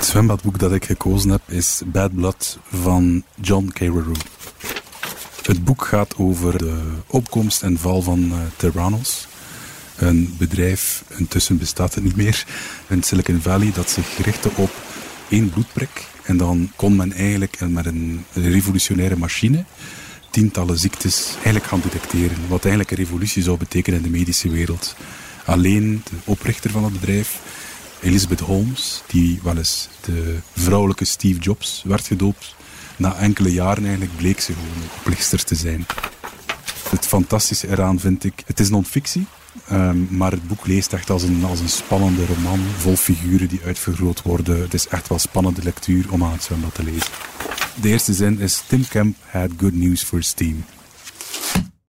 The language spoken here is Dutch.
Het zwembadboek dat ik gekozen heb is Bad Blood van John Carreyrou. Het boek gaat over de opkomst en val van uh, Terranos. Een bedrijf, intussen bestaat het niet meer, in Silicon Valley dat zich richtte op één bloedprik. En dan kon men eigenlijk met een revolutionaire machine tientallen ziektes eigenlijk gaan detecteren. Wat eigenlijk een revolutie zou betekenen in de medische wereld. Alleen de oprichter van het bedrijf, Elizabeth Holmes, die wel eens de vrouwelijke Steve Jobs werd gedoopt, na enkele jaren eigenlijk bleek ze gewoon oplichter te zijn. Het fantastische eraan vind ik, het is non-fictie, um, maar het boek leest echt als een, als een spannende roman, vol figuren die uitvergroot worden. Het is echt wel spannende lectuur om aan het zwembad te lezen. De eerste zin is Tim Kemp had good news for Steam.